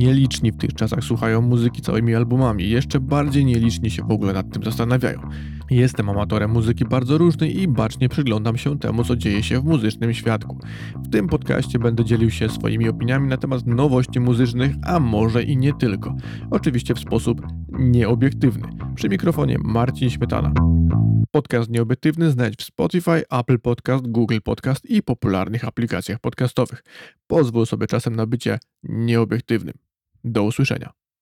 Liczni w tych czasach słuchają muzyki całymi albumami, jeszcze bardziej nieliczni się w ogóle nad tym zastanawiają. Jestem amatorem muzyki bardzo różnej i bacznie przyglądam się temu, co dzieje się w muzycznym świadku. W tym podcaście będę dzielił się swoimi opiniami na temat nowości muzycznych, a może i nie tylko. Oczywiście w sposób nieobiektywny. Przy mikrofonie Marcin Śmietana. Podcast nieobiektywny znajdź w Spotify, Apple Podcast, Google Podcast i popularnych aplikacjach podcastowych. Pozwól sobie czasem na bycie nieobiektywnym. Do usłyszenia.